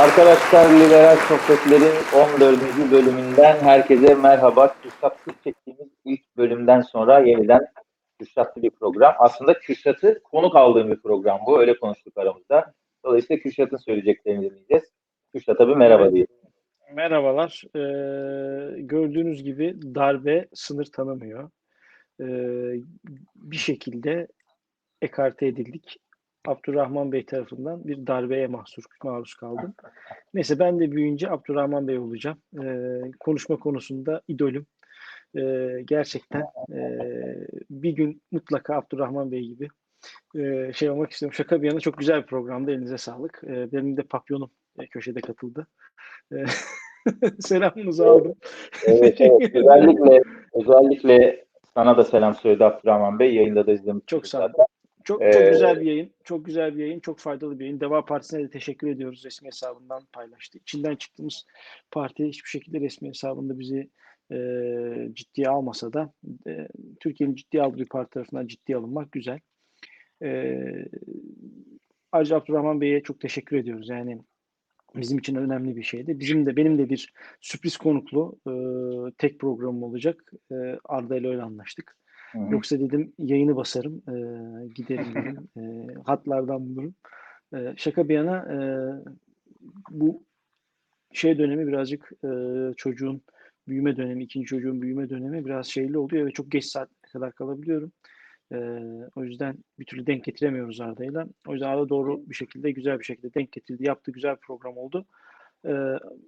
Arkadaşlar Liberal Sohbetleri 14. bölümünden herkese merhaba. Kürşat'ı çektiğimiz ilk bölümden sonra yeniden Kürşat'lı bir program. Aslında Kürşat'ı konuk aldığım bir program bu. Öyle konuştuk aramızda. Dolayısıyla Kürşat'ın söyleyeceklerini dinleyeceğiz. Kürşat'a bir merhaba diyelim. Merhabalar. Ee, gördüğünüz gibi darbe sınır tanımıyor. Ee, bir şekilde ekarte edildik. Abdurrahman Bey tarafından bir darbeye mahsur maruz kaldım. Neyse ben de büyüyünce Abdurrahman Bey olacağım. Ee, konuşma konusunda idolüm. Ee, gerçekten e, bir gün mutlaka Abdurrahman Bey gibi e, şey olmak istiyorum. Şaka bir yana çok güzel bir programdı. Elinize sağlık. Ee, benim de papyonum e, köşede katıldı. Ee, Selamınızı aldım. Evet, evet. Özellikle, özellikle sana da selam söyledi Abdurrahman Bey. Yayında da izlemiş. Çok sağ olun. Çok, Ee, çok güzel bir yayın. Çok güzel bir yayın. Çok faydalı bir yayın. Deva Partisi'ne de teşekkür ediyoruz. Resmi hesabından paylaştı. İçinden çıktığımız parti hiçbir şekilde resmi hesabında bizi e, ciddiye almasa da e, Türkiye'nin ciddiye aldığı bir parti tarafından ciddiye alınmak güzel. E, ayrıca Abdurrahman Bey'e çok teşekkür ediyoruz. Yani bizim için önemli bir şeydi. Bizim de benim de bir sürpriz konuklu e, tek programım olacak. E, Arda ile öyle anlaştık. Hı hı. Yoksa dedim yayını basarım, e, giderim dedim, e, hatlardan bulurum. E, şaka bir yana e, bu şey dönemi birazcık e, çocuğun büyüme dönemi, ikinci çocuğun büyüme dönemi biraz şeyli oluyor ve çok geç saatlere kadar kalabiliyorum. E, o yüzden bir türlü denk getiremiyoruz Arda'yla. O yüzden Arda doğru bir şekilde, güzel bir şekilde denk getirdi, yaptı, güzel bir program oldu. E,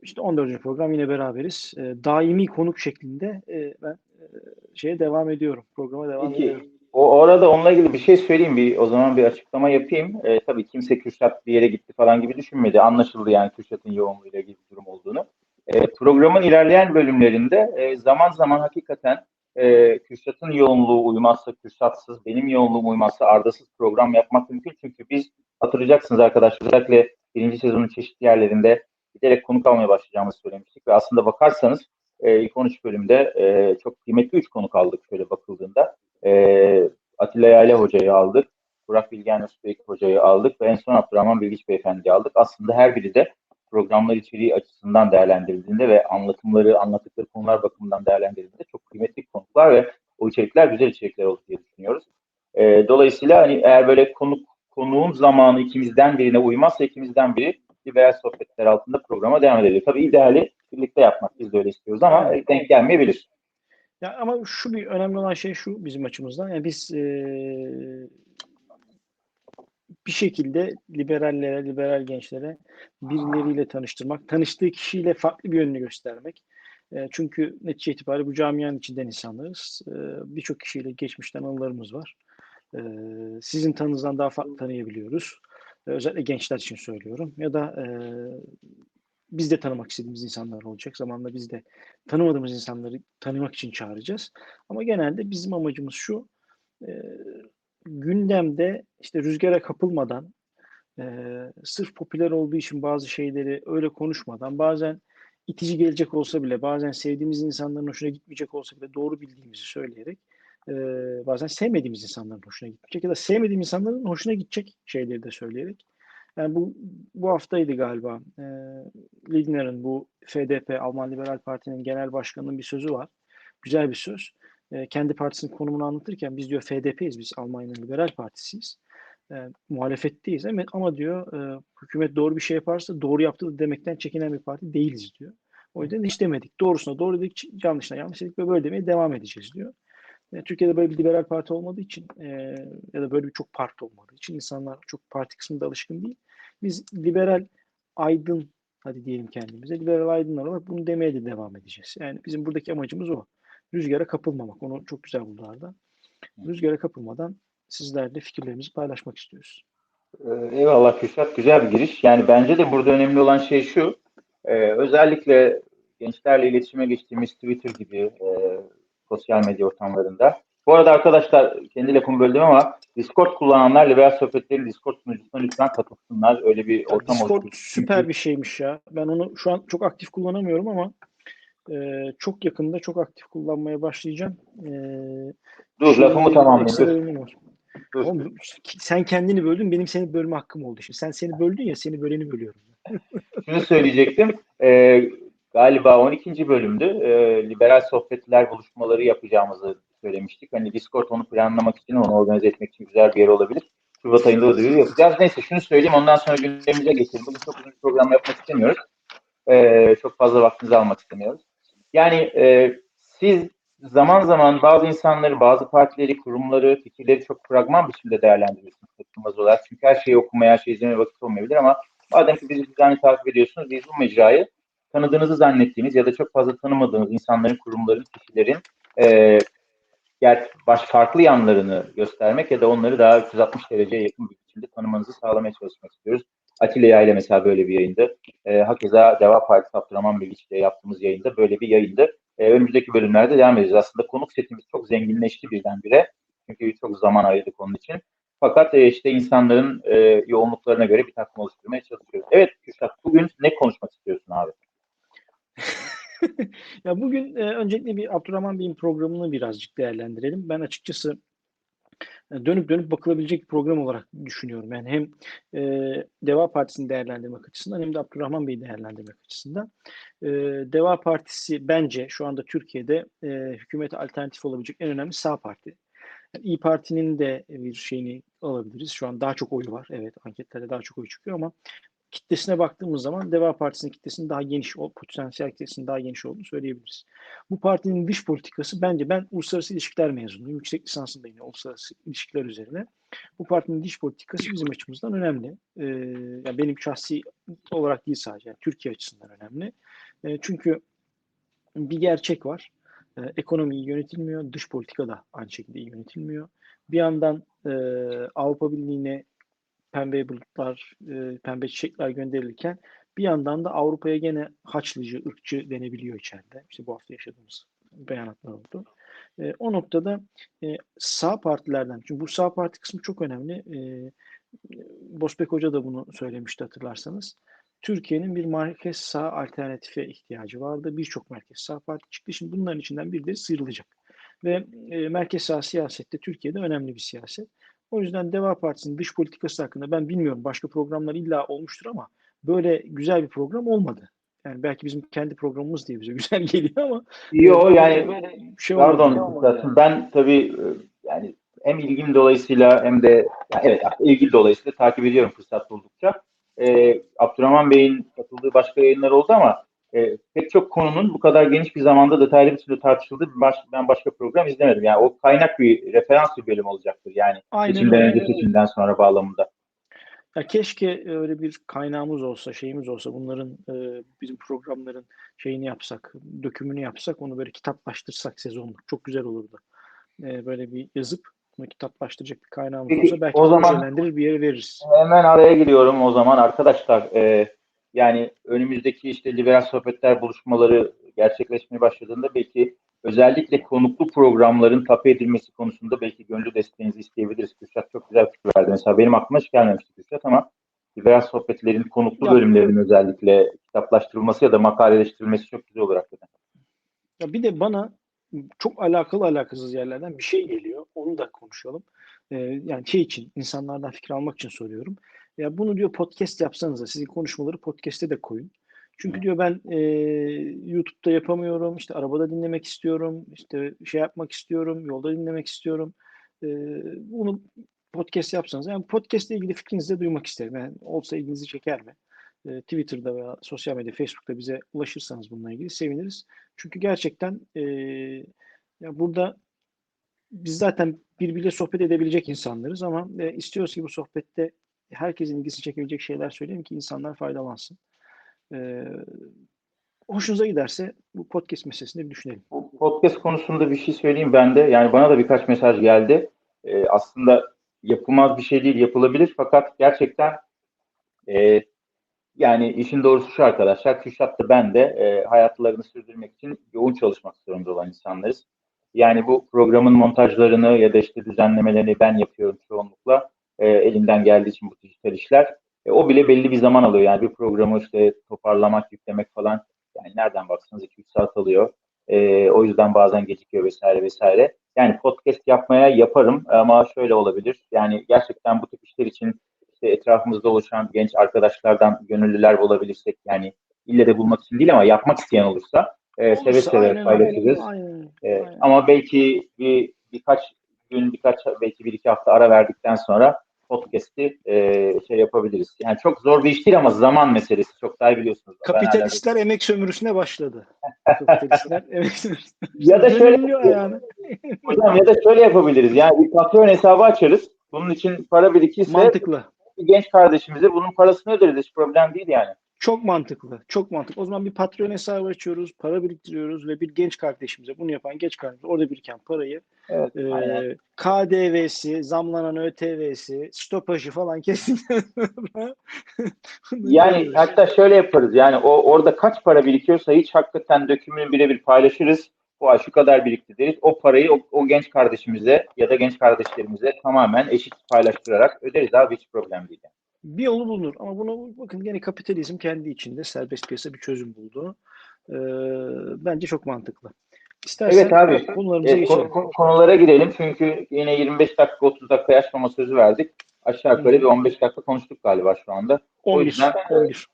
işte 14. program yine beraberiz. E, daimi konuk şeklinde e, ben e, şeye devam ediyorum. Programa devam Peki, ediyorum. o orada onunla ilgili bir şey söyleyeyim bir o zaman bir açıklama yapayım. Ee, tabii kimse Kürşat bir yere gitti falan gibi düşünmedi. Anlaşıldı yani Kürşat'ın yoğunluğuyla ilgili bir durum olduğunu. Ee, programın ilerleyen bölümlerinde e, zaman zaman hakikaten e, Kürşat'ın yoğunluğu uymazsa Kürşat'sız, benim yoğunluğum uymazsa Arda'sız program yapmak mümkün. Çünkü biz hatırlayacaksınız arkadaşlar özellikle birinci sezonun çeşitli yerlerinde giderek konuk almaya başlayacağımızı söylemiştik ve aslında bakarsanız e, ilk 13 bölümde e, çok kıymetli 3 konuk aldık şöyle bakıldığında. E, Atilla Yayla Hoca'yı aldık. Burak Bilgen Özbek Hoca'yı aldık ve en son Abdurrahman Bilgiç Beyefendi'yi aldık. Aslında her biri de programlar içeriği açısından değerlendirildiğinde ve anlatımları, anlattıkları konular bakımından değerlendirildiğinde çok kıymetli konuklar ve o içerikler güzel içerikler oldu diye düşünüyoruz. E, dolayısıyla hani eğer böyle konuk konuğun zamanı ikimizden birine uymazsa ikimizden biri liberal sohbetler altında programa devam edebilir. Tabii ideali birlikte yapmak biz de öyle istiyoruz ama denk gelmeyebilir. Ya ama şu bir önemli olan şey şu bizim açımızdan. Yani biz eee, bir şekilde liberallere, liberal gençlere birileriyle tanıştırmak, tanıştığı kişiyle farklı bir yönünü göstermek. Eee, çünkü netice itibariyle bu camianın içinden insanlarız. Eee, Birçok kişiyle geçmişten anılarımız var. Eee, Sizin tanınızdan daha farklı tanıyabiliyoruz. Eee, Özellikle gençler için söylüyorum. Ya da eee, biz de tanımak istediğimiz insanlar olacak. Zamanla biz de tanımadığımız insanları tanımak için çağıracağız. Ama genelde bizim amacımız şu, e, gündemde işte rüzgara kapılmadan, e, sırf popüler olduğu için bazı şeyleri öyle konuşmadan, bazen itici gelecek olsa bile, bazen sevdiğimiz insanların hoşuna gitmeyecek olsa bile doğru bildiğimizi söyleyerek, e, bazen sevmediğimiz insanların hoşuna gitmeyecek ya da sevmediğim insanların hoşuna gidecek şeyleri de söyleyerek yani bu bu haftaydı galiba. E, Lindner'in bu FDP Alman Liberal Parti'nin genel başkanının bir sözü var. Güzel bir söz. E, kendi partisinin konumunu anlatırken biz diyor FDP'yiz, biz Almanya'nın Liberal Partisiyiz. E, muhalefetteyiz ama, ama diyor e, hükümet doğru bir şey yaparsa doğru yaptı demekten çekinen bir parti değiliz diyor. O yüzden hiç demedik. Doğrusuna doğru dedik, yanlışına yanlış dedik ve böyle demeye devam edeceğiz diyor. E, Türkiye'de böyle bir liberal parti olmadığı için e, ya da böyle bir çok parti olmadığı için insanlar çok parti kısmında alışkın değil. Biz liberal aydın hadi diyelim kendimize liberal aydınlar olarak bunu demeye de devam edeceğiz. Yani bizim buradaki amacımız o. Rüzgara kapılmamak. Onu çok güzel buldu Arda. Rüzgara kapılmadan sizlerle fikirlerimizi paylaşmak istiyoruz. Ee, Eyvallah Kürşat. Güzel bir giriş. Yani bence de burada önemli olan şey şu. e, özellikle gençlerle iletişime geçtiğimiz Twitter gibi e, sosyal medya ortamlarında. Bu arada arkadaşlar kendi lafımı böldüm ama Discord kullananlar liberal sohbetleri Discord sunucusuna lütfen katılsınlar. Öyle bir ortam Discord oluşturun. süper bir şeymiş ya. Ben onu şu an çok aktif kullanamıyorum ama e, çok yakında çok aktif kullanmaya başlayacağım. E, Dur lafımı tamamlayayım. dur. Oğlum, sen kendini böldün, benim seni bölme hakkım oldu. Şimdi sen seni böldün ya, seni böleni bölüyorum. Şunu söyleyecektim. E, galiba 12. bölümdü. E, liberal sohbetler buluşmaları yapacağımızı söylemiştik. Hani Discord onu planlamak için, onu organize etmek için güzel bir yer olabilir. Şubat ayında da yapacağız. Neyse şunu söyleyeyim ondan sonra gündemimize geçelim. Bugün çok uzun bir program yapmak istemiyoruz. E, çok fazla vaktinizi almak istemiyoruz. Yani e, siz zaman zaman bazı insanları, bazı partileri, kurumları, fikirleri çok fragman biçimde değerlendiriyorsunuz katılmaz olarak. Çünkü her şeyi okumaya, her şeyi izlemeye vakit olmayabilir ama madem ki bizi düzenli takip ediyorsunuz, biz bu mecrayı tanıdığınızı zannettiğiniz ya da çok fazla tanımadığınız insanların, kurumların, kişilerin e, baş farklı yanlarını göstermek ya da onları daha 360 dereceye yakın bir biçimde tanımanızı sağlamaya çalışmak istiyoruz. Atilla ile mesela böyle bir yayındı. E, hakeza Deva Partisi Abdurrahman Bilgiç ile yaptığımız yayında böyle bir yayındı. E, önümüzdeki bölümlerde devam edeceğiz. Aslında konuk setimiz çok zenginleşti birdenbire. Çünkü çok zaman ayırdık onun için. Fakat e, işte insanların e, yoğunluklarına göre bir takım oluşturmaya çalışıyoruz. Evet Kürşat bugün ne konuşmak istiyorsun abi? ya bugün e, öncelikle bir Abdurrahman Bey'in programını birazcık değerlendirelim. Ben açıkçası e, dönüp dönüp bakılabilecek bir program olarak düşünüyorum. Yani hem e, Deva Partisi'ni değerlendirmek açısından hem de Abdurrahman Bey'i değerlendirmek açısından. E, Deva Partisi bence şu anda Türkiye'de e, hükümete alternatif olabilecek en önemli sağ parti. Yani İyi Parti'nin de bir şeyini alabiliriz. Şu an daha çok oyu var. Evet anketlerde daha çok oy çıkıyor ama kitlesine baktığımız zaman Deva Partisi'nin kitlesinin daha geniş, o potansiyel kitlesinin daha geniş olduğunu söyleyebiliriz. Bu partinin dış politikası bence ben uluslararası ilişkiler mezunuyum. Yüksek lisansım da yine uluslararası ilişkiler üzerine. Bu partinin dış politikası bizim açımızdan önemli. Ee, yani benim şahsi olarak değil sadece, yani Türkiye açısından önemli. Ee, çünkü bir gerçek var. Ee, ekonomi iyi yönetilmiyor, dış politika da aynı şekilde iyi yönetilmiyor. Bir yandan e, Avrupa Birliği'ne pembe bulutlar, e, pembe çiçekler gönderilirken bir yandan da Avrupa'ya gene haçlıcı, ırkçı denebiliyor içeride. İşte bu hafta yaşadığımız beyanatlar oldu. E, o noktada e, sağ partilerden, çünkü bu sağ parti kısmı çok önemli. E, Bosbek Hoca da bunu söylemişti hatırlarsanız. Türkiye'nin bir merkez sağ alternatife ihtiyacı vardı. Birçok merkez sağ parti çıktı. Şimdi bunların içinden birileri sıyrılacak. Ve e, merkez sağ siyasette Türkiye'de önemli bir siyaset. O yüzden Deva Partisi'nin dış politikası hakkında ben bilmiyorum başka programlar illa olmuştur ama böyle güzel bir program olmadı. Yani belki bizim kendi programımız diye bize güzel geliyor ama Yok yani böyle şey pardon yani. ben tabii yani hem ilgim dolayısıyla hem de evet ilgi dolayısıyla takip ediyorum fırsat buldukça. Ee, Abdurrahman Bey'in katıldığı başka yayınlar oldu ama e, pek çok konunun bu kadar geniş bir zamanda detaylı bir şekilde tartışıldığı bir baş, ben başka program izlemedim. Yani o kaynak bir referans bir bölüm olacaktır yani Aynen seçimden önce seçimden sonra bağlamında. Ya keşke öyle bir kaynağımız olsa, şeyimiz olsa, bunların e, bizim programların şeyini yapsak, dökümünü yapsak, onu böyle kitaplaştırsak sezonluk. Çok güzel olurdu. E, böyle bir yazıp bunu kitaplaştıracak bir kaynağımız Peki, olsa belki o zaman bir yere veririz. Hemen araya giriyorum o zaman arkadaşlar. E, yani önümüzdeki işte liberal sohbetler buluşmaları gerçekleşmeye başladığında belki özellikle konuklu programların tapu edilmesi konusunda belki gönüllü desteğinizi isteyebiliriz. Kürşat çok güzel fikir verdi. Mesela benim aklıma hiç gelmemişti Kürşat ama liberal sohbetlerin konuklu ya, bölümlerinin özellikle kitaplaştırılması ya da makaleleştirilmesi çok güzel olur hakikaten. Ya bir de bana çok alakalı alakasız yerlerden bir şey geliyor. Onu da konuşalım. Ee, yani şey için, insanlardan fikir almak için soruyorum. Ya bunu diyor podcast yapsanız da sizin konuşmaları podcast'e de koyun. Çünkü diyor ben e, YouTube'da yapamıyorum, işte arabada dinlemek istiyorum, işte şey yapmak istiyorum, yolda dinlemek istiyorum. E, bunu podcast yapsanız, yani podcast ile ilgili fikrinizi de duymak isterim. Yani olsa ilginizi çeker mi? E, Twitter'da veya sosyal medya, Facebook'ta bize ulaşırsanız bununla ilgili seviniriz. Çünkü gerçekten e, ya burada biz zaten birbiriyle sohbet edebilecek insanlarız ama e, istiyoruz ki bu sohbette herkesin ilgisini çekebilecek şeyler söyleyeyim ki insanlar faydalansın. Ee, hoşunuza giderse bu podcast meselesini bir düşünelim. Bu podcast konusunda bir şey söyleyeyim ben de. Yani bana da birkaç mesaj geldi. Ee, aslında yapılmaz bir şey değil, yapılabilir. Fakat gerçekten e, yani işin doğrusu şu arkadaşlar, Kürşat da ben de e, hayatlarını sürdürmek için yoğun çalışmak zorunda olan insanlarız. Yani bu programın montajlarını ya da işte düzenlemelerini ben yapıyorum çoğunlukla e, elimden geldiği için bu dijital işler. E, o bile belli bir zaman alıyor. Yani bir programı işte toparlamak, yüklemek falan yani nereden baksanız 2-3 saat alıyor. E, o yüzden bazen gecikiyor vesaire vesaire. Yani podcast yapmaya yaparım ama şöyle olabilir. Yani gerçekten bu tip işler için işte etrafımızda oluşan genç arkadaşlardan gönüllüler bulabilirsek yani ille de bulmak için değil ama yapmak isteyen olursa e, seve seve paylaşırız. aynen, E, aynen. ama belki bir birkaç gün, birkaç belki bir iki hafta ara verdikten sonra podcast'i e, şey yapabiliriz. Yani çok zor bir iş değil ama zaman meselesi. Çok daha iyi biliyorsunuz. Kapitalistler emek sömürüsüne başladı. Kapitalistler emek sömürüsüne. Ya da şöyle yani. Hocam ya da şöyle yapabiliriz. Yani bir Patreon hesabı açarız. Bunun için para birikirse Mantıklı. bir genç kardeşimize bunun parasını öderiz. Hiç problem değil yani. Çok mantıklı. Çok mantıklı. O zaman bir Patreon hesabı açıyoruz, para biriktiriyoruz ve bir genç kardeşimize, bunu yapan genç kardeşimize orada biriken parayı Evet, e, aynen. KDV'si, zamlanan ÖTV'si, stopajı falan kesinlikle Yani hatta şöyle yaparız. Yani o orada kaç para birikiyorsa hiç hakikaten dökümünü birebir paylaşırız. Bu ay şu kadar birikti deriz. O parayı o, o genç kardeşimize ya da genç kardeşlerimize tamamen eşit paylaştırarak öderiz abi hiç problem değil. Yani. Bir yolu bulunur. Ama buna bakın gene kapitalizm kendi içinde serbest piyasa bir çözüm buldu. Ee, bence çok mantıklı. İstersen Evet abi. konularımıza E, ko- ko- konulara girelim çünkü yine 25 dakika 30 dakika açmama sözü verdik. Aşağı yukarı bir 15 dakika konuştuk galiba şu anda. O 11. yüzden- 11.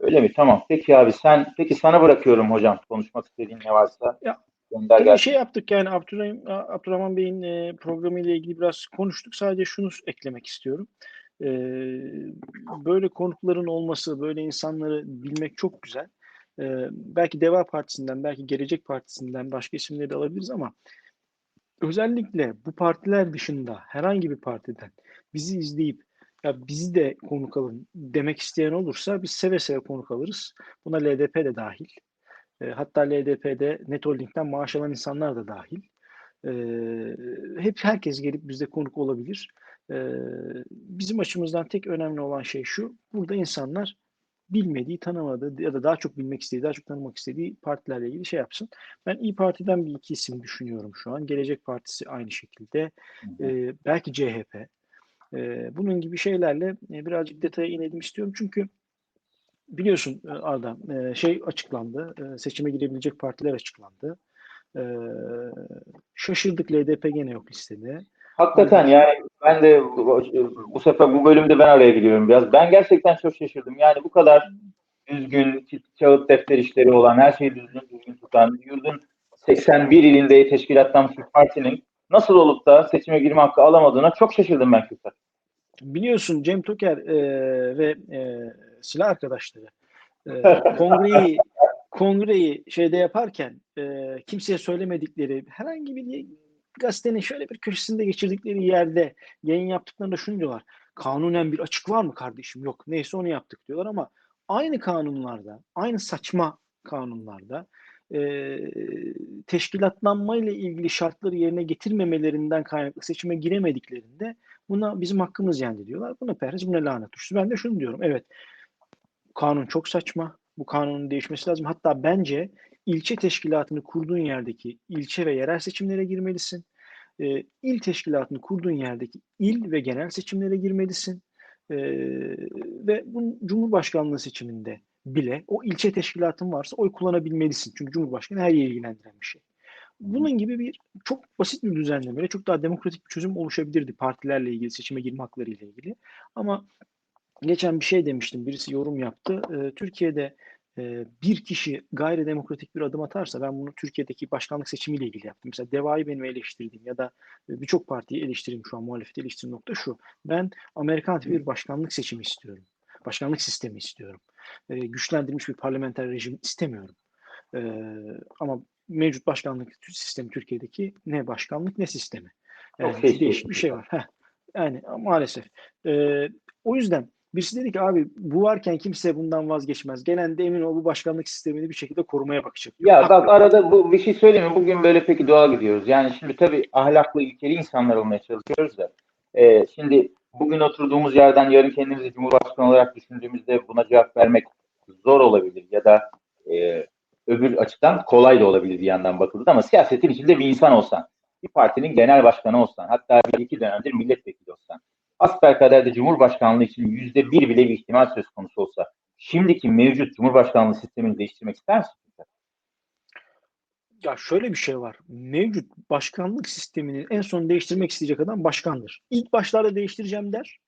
Öyle mi? Tamam. Peki abi sen peki sana bırakıyorum hocam konuşmak istediğin ne varsa. Ya, gönder gelsin. şey yaptık yani Abdurrahim, Abdurrahman Bey'in e, programı ile ilgili biraz konuştuk. Sadece şunu eklemek istiyorum. E, böyle konukların olması, böyle insanları bilmek çok güzel. E, belki Deva Partisi'nden, belki Gelecek Partisi'nden başka isimleri de alabiliriz ama özellikle bu partiler dışında herhangi bir partiden bizi izleyip ya bizi de konuk alın demek isteyen olursa biz seve seve konuk alırız. Buna LDP de dahil. E, hatta LDP'de Netholding'den maaş alan insanlar da dahil. E, hep herkes gelip bizde konuk olabilir. E, bizim açımızdan tek önemli olan şey şu. Burada insanlar bilmediği, tanımadığı ya da daha çok bilmek istediği, daha çok tanımak istediği partilerle ilgili şey yapsın. Ben İyi Parti'den bir iki isim düşünüyorum şu an. Gelecek Partisi aynı şekilde. Hı hı. E, belki CHP. E, bunun gibi şeylerle e, birazcık detaya inelim istiyorum. Çünkü biliyorsun e, Arda e, şey açıklandı. Seçime girebilecek partiler açıklandı. E, Şaşırdık LDP gene yok listede. Hakikaten yani ben de bu, sefer bu bölümde ben araya gidiyorum biraz. Ben gerçekten çok şaşırdım. Yani bu kadar düzgün, kağıt defter işleri olan, her şeyi düzgün düzgün tutan, yurdun 81 ilinde teşkilatlanmış bir partinin nasıl olup da seçime girme hakkı alamadığına çok şaşırdım ben Kürtler. Biliyorsun Cem Toker e, ve e, silah arkadaşları e, kongreyi kongreyi şeyde yaparken e, kimseye söylemedikleri herhangi bir gazetenin şöyle bir köşesinde geçirdikleri yerde yayın yaptıklarında şunu diyorlar. Kanunen bir açık var mı kardeşim? Yok. Neyse onu yaptık diyorlar ama aynı kanunlarda, aynı saçma kanunlarda e, teşkilatlanma ile ilgili şartları yerine getirmemelerinden kaynaklı seçime giremediklerinde buna bizim hakkımız yendi diyorlar. Buna perhiz, buna lanet uçtu. Ben de şunu diyorum. Evet kanun çok saçma. Bu kanunun değişmesi lazım. Hatta bence ilçe teşkilatını kurduğun yerdeki ilçe ve yerel seçimlere girmelisin. Ee, il teşkilatını kurduğun yerdeki il ve genel seçimlere girmelisin. Ee, ve bunun Cumhurbaşkanlığı seçiminde bile o ilçe teşkilatın varsa oy kullanabilmelisin. Çünkü Cumhurbaşkanı her yeri ilgilendiren bir şey. Bunun gibi bir çok basit bir düzenlemeyle çok daha demokratik bir çözüm oluşabilirdi partilerle ilgili, seçime girme hakları ile ilgili. Ama geçen bir şey demiştim, birisi yorum yaptı. Ee, Türkiye'de e, bir kişi gayri demokratik bir adım atarsa, ben bunu Türkiye'deki başkanlık seçimiyle ilgili yaptım. Mesela DEVA'yı benim eleştirdiğim ya da birçok partiyi eleştirdiğim şu an muhalefeti eleştirdiğim nokta şu. Ben Amerikan tipi bir başkanlık seçimi istiyorum. Başkanlık sistemi istiyorum. E, güçlendirilmiş bir parlamenter rejim istemiyorum. E, ama mevcut başkanlık sistemi Türkiye'deki ne başkanlık ne sistemi. Yani değişik bir şey var. Heh. Yani maalesef. Ee, o yüzden birisi dedi ki abi bu varken kimse bundan vazgeçmez. Gelen de emin ol bu başkanlık sistemini bir şekilde korumaya bakacak. Ya Haklı. bak arada bu bir şey söyleyeyim mi? Bugün böyle peki doğal gidiyoruz. Yani şimdi tabii ahlaklı, ilkeli insanlar olmaya çalışıyoruz da. e, şimdi bugün oturduğumuz yerden yarın kendimizi Cumhurbaşkanı olarak düşündüğümüzde buna cevap vermek zor olabilir ya da e, öbür açıdan kolay da olabilir bir yandan bakıldığında ama siyasetin içinde bir insan olsan, bir partinin genel başkanı olsan, hatta bir iki dönemdir milletvekili olsan, asbelkader de Cumhurbaşkanlığı için yüzde bir bile bir ihtimal söz konusu olsa, şimdiki mevcut Cumhurbaşkanlığı sistemini değiştirmek ister misin? Ya şöyle bir şey var. Mevcut başkanlık sistemini en son değiştirmek isteyecek adam başkandır. İlk başlarda değiştireceğim der.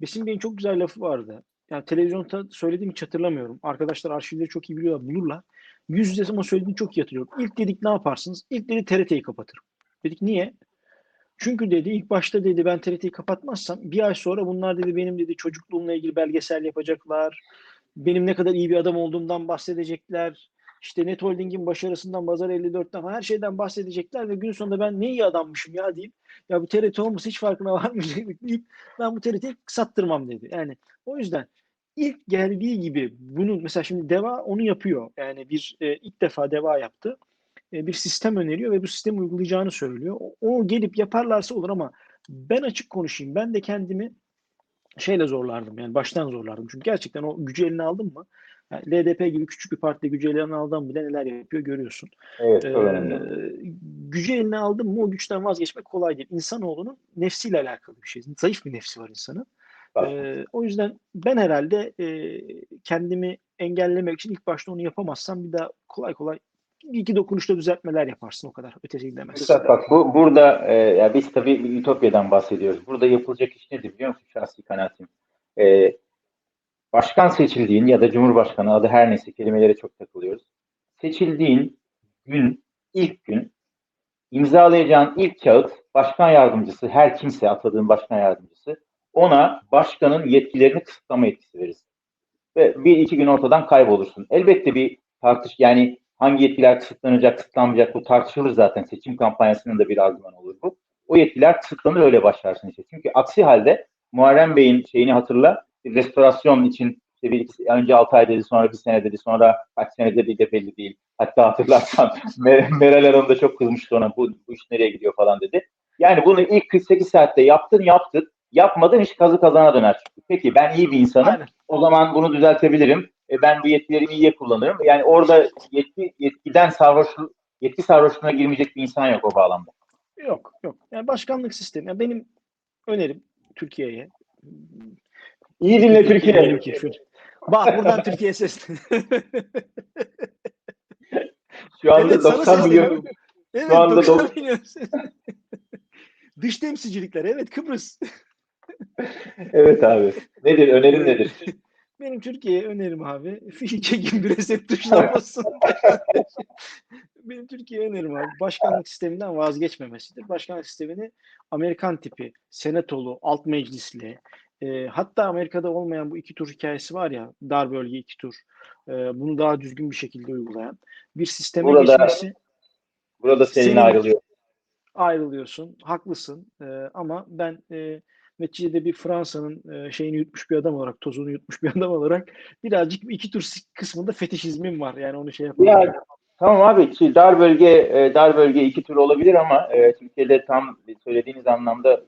Besim Bey'in çok güzel lafı vardı. Yani televizyonda söylediğimi hiç hatırlamıyorum. Arkadaşlar arşivleri çok iyi biliyorlar, bulurlar. Yüz yüze ama söylediğini çok iyi hatırlıyorum. İlk dedik ne yaparsınız? İlk dedi TRT'yi kapatırım. Dedik niye? Çünkü dedi ilk başta dedi ben TRT'yi kapatmazsam bir ay sonra bunlar dedi benim dedi çocukluğumla ilgili belgesel yapacaklar. Benim ne kadar iyi bir adam olduğumdan bahsedecekler. İşte Net Holding'in başarısından, Bazar 54'ten falan her şeyden bahsedecekler ve gün sonunda ben ne iyi adammışım ya deyip ya bu TRT olmasa hiç farkına varmayacaktık deyip ben bu TRT'yi sattırmam dedi. Yani o yüzden ilk geldiği gibi bunun mesela şimdi Deva onu yapıyor. Yani bir e, ilk defa Deva yaptı. E, bir sistem öneriyor ve bu sistemi uygulayacağını söylüyor. O- gelip yaparlarsa olur ama ben açık konuşayım. Ben de kendimi şeyle zorlardım. Yani baştan zorlardım. Çünkü gerçekten o gücü eline aldın mı? Yani LDP gibi küçük bir partide gücü eline aldın bile neler yapıyor görüyorsun. Evet, Ee, önemli. gücü eline aldın mı o güçten vazgeçmek kolay değil. İnsanoğlunun nefsiyle alakalı bir şey. Zayıf bir nefsi var insanın. Ee, o yüzden ben herhalde e, kendimi engellemek için ilk başta onu yapamazsam bir daha kolay kolay iki dokunuşta düzeltmeler yaparsın o kadar. Ötesi gidemezsin. Üstad bak bu burada e, ya biz tabii bir ütopyadan bahsediyoruz. Burada yapılacak iş nedir biliyor musun şahsi kanaatim? E, başkan seçildiğin ya da cumhurbaşkanı adı her neyse kelimelere çok takılıyoruz. Seçildiğin gün, ilk gün imzalayacağın ilk kağıt başkan yardımcısı, her kimse atadığın başkan yardımcısı ona başkanın yetkilerini kısıtlama yetkisi verirsin. Ve bir iki gün ortadan kaybolursun. Elbette bir tartış yani hangi yetkiler kısıtlanacak, kısıtlanmayacak bu tartışılır zaten. Seçim kampanyasının da bir argüman olur bu. O yetkiler kısıtlanır öyle başlarsın işte. Çünkü aksi halde Muharrem Bey'in şeyini hatırla, bir restorasyon için işte bir iki, önce 6 ay dedi, sonra bir sene dedi, sonra kaç sene dedi de belli değil. Hatta hatırlarsan Mer- Meral Hanım da çok kızmıştı ona bu, bu iş nereye gidiyor falan dedi. Yani bunu ilk 48 saatte yaptın yaptın. Yapmadın iş kazı kazana döner. Peki ben iyi bir insanım. Aynen. O zaman bunu düzeltebilirim. E, ben bu yetkilerimi iyiye kullanırım. Yani orada yetki, yetkiden sarhoşluk, yetki sarhoşluğuna girmeyecek bir insan yok o bağlamda. Yok yok. Yani başkanlık sistemi. Yani benim önerim Türkiye'ye. İyi dinle Türkiye. Şu. Bak buradan Türkiye'ye seslen. Şu anda Evet, sana 90 milyon. Evet, Şu anda 90 dok- milyon ses- Dış temsilcilikler. Evet Kıbrıs. Evet abi. Nedir? Önerin nedir? Benim Türkiye'ye önerim abi. Fişi çekin bir reset tuşuna basın. Benim Türkiye'ye önerim abi. Başkanlık sisteminden vazgeçmemesidir. Başkanlık sistemini Amerikan tipi, senatolu, alt meclisli, e, hatta Amerika'da olmayan bu iki tur hikayesi var ya, dar bölge iki tur. E, bunu daha düzgün bir şekilde uygulayan bir sisteme Burada- geçmesi Burada seninle Senin- ayrılıyor. ayrılıyorsun. Haklısın. E, ama ben e, neticede bir Fransa'nın e, şeyini yutmuş bir adam olarak, tozunu yutmuş bir adam olarak birazcık bir iki tur kısmında fetişizmim var. Yani onu şey yapamam. Ya tamam abi ki dar bölge e, dar bölge iki tür olabilir ama e, Türkiye'de tam söylediğiniz anlamda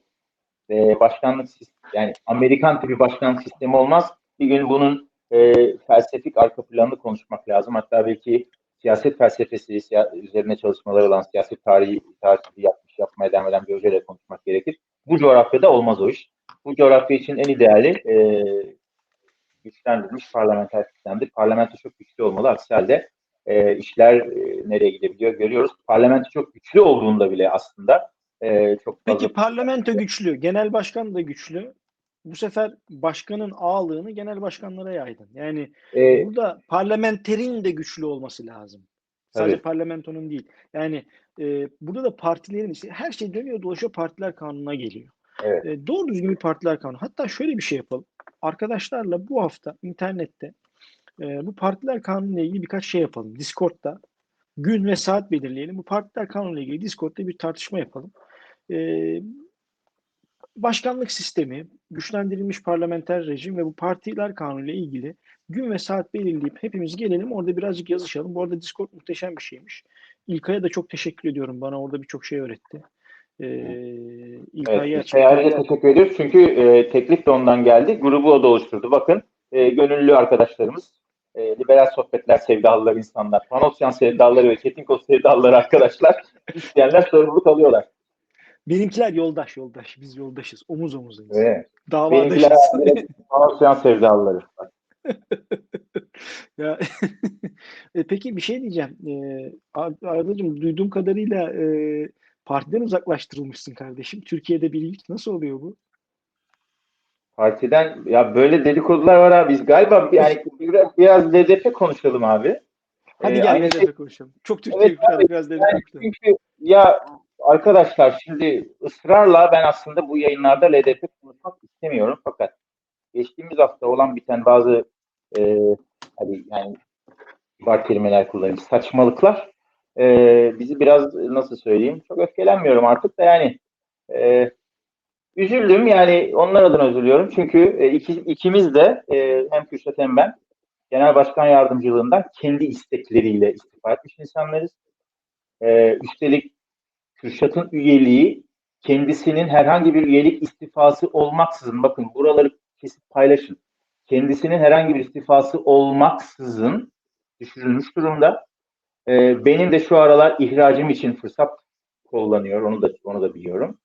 e, başkanlık yani Amerikan tipi başkanlık sistemi olmaz. Bir gün bunun e, felsefik arka planını konuşmak lazım. Hatta belki siyaset felsefesi siya- üzerine çalışmaları olan siyaset tarihi tarihi yapmış yapmaya devam eden bir hocalarla konuşmak gerekir. Bu coğrafyada olmaz o iş. Bu coğrafya için en ideali e, güçlendirilmiş parlamenter sistemdir. Parlamento çok güçlü olmalı. Aksi halde e, işler e, nereye gidebiliyor görüyoruz. Parlamento çok güçlü olduğunda bile aslında e, çok fazla... Peki parlamento güçlü, genel başkan da güçlü. Bu sefer başkanın ağalığını genel başkanlara yaydın. Yani E, burada parlamenterin de güçlü olması lazım. Sadece Tabii. parlamentonun değil. Yani e, burada da partilerin işte her şey dönüyor dolaşıyor partiler kanununa geliyor. Evet. E, doğru düzgün bir partiler kanunu. Hatta şöyle bir şey yapalım. Arkadaşlarla bu hafta internette e, bu partiler kanunuyla ilgili birkaç şey yapalım. Discord'da gün ve saat belirleyelim. Bu partiler kanunuyla ilgili Discord'da bir tartışma yapalım. E, başkanlık sistemi, güçlendirilmiş parlamenter rejim ve bu partiler kanunu ile ilgili gün ve saat belirleyip hepimiz gelelim orada birazcık yazışalım. Bu arada Discord muhteşem bir şeymiş. İlkay'a da çok teşekkür ediyorum. Bana orada birçok şey öğretti. Ee, İlkay Evet, ayrıca teşekkür ediyoruz. Çünkü e, teklif de ondan geldi. Grubu o da oluşturdu. Bakın e, gönüllü arkadaşlarımız, e, liberal sohbetler sevdalılar insanlar, Panopsiyan sevdalıları ve Çetinkos sevdalıları arkadaşlar isteyenler sorumluluk alıyorlar. benimkiler yoldaş yoldaş. Biz yoldaşız. Omuz omuzayız. Evet. Davadaşız. Benimkiler Panopsiyan sevdalıları. Ya, e, peki bir şey diyeceğim. Ee, Ar- Arda'cığım duyduğum kadarıyla e, partiden uzaklaştırılmışsın kardeşim. Türkiye'de bir ilk. Nasıl oluyor bu? Partiden ya böyle dedikodular var abi. Biz galiba yani biraz, biraz LDP konuşalım abi. Hadi Ee, gel aynı LDP konuşalım. Çok Türkiye Evet, yükseldi biraz LDP Yani çünkü ya arkadaşlar şimdi ısrarla ben aslında bu yayınlarda LDP konuşmak istemiyorum fakat geçtiğimiz hafta olan biten bazı e, hadi yani var kelimeler kullanayım. Saçmalıklar. E, bizi biraz nasıl söyleyeyim? Çok öfkelenmiyorum artık da yani. E, üzüldüm yani onlar adına üzülüyorum. Çünkü e, iki, ikimiz de e, hem Kürşat hem ben genel başkan yardımcılığından kendi istekleriyle istifa etmiş insanlarız. Ee, üstelik Kürşat'ın üyeliği kendisinin herhangi bir üyelik istifası olmaksızın bakın buraları kesip paylaşın. Kendisinin herhangi bir istifası olmaksızın düşürülmüş durumda. Ee, benim de şu aralar ihracım için fırsat kullanıyor. Onu da onu da biliyorum.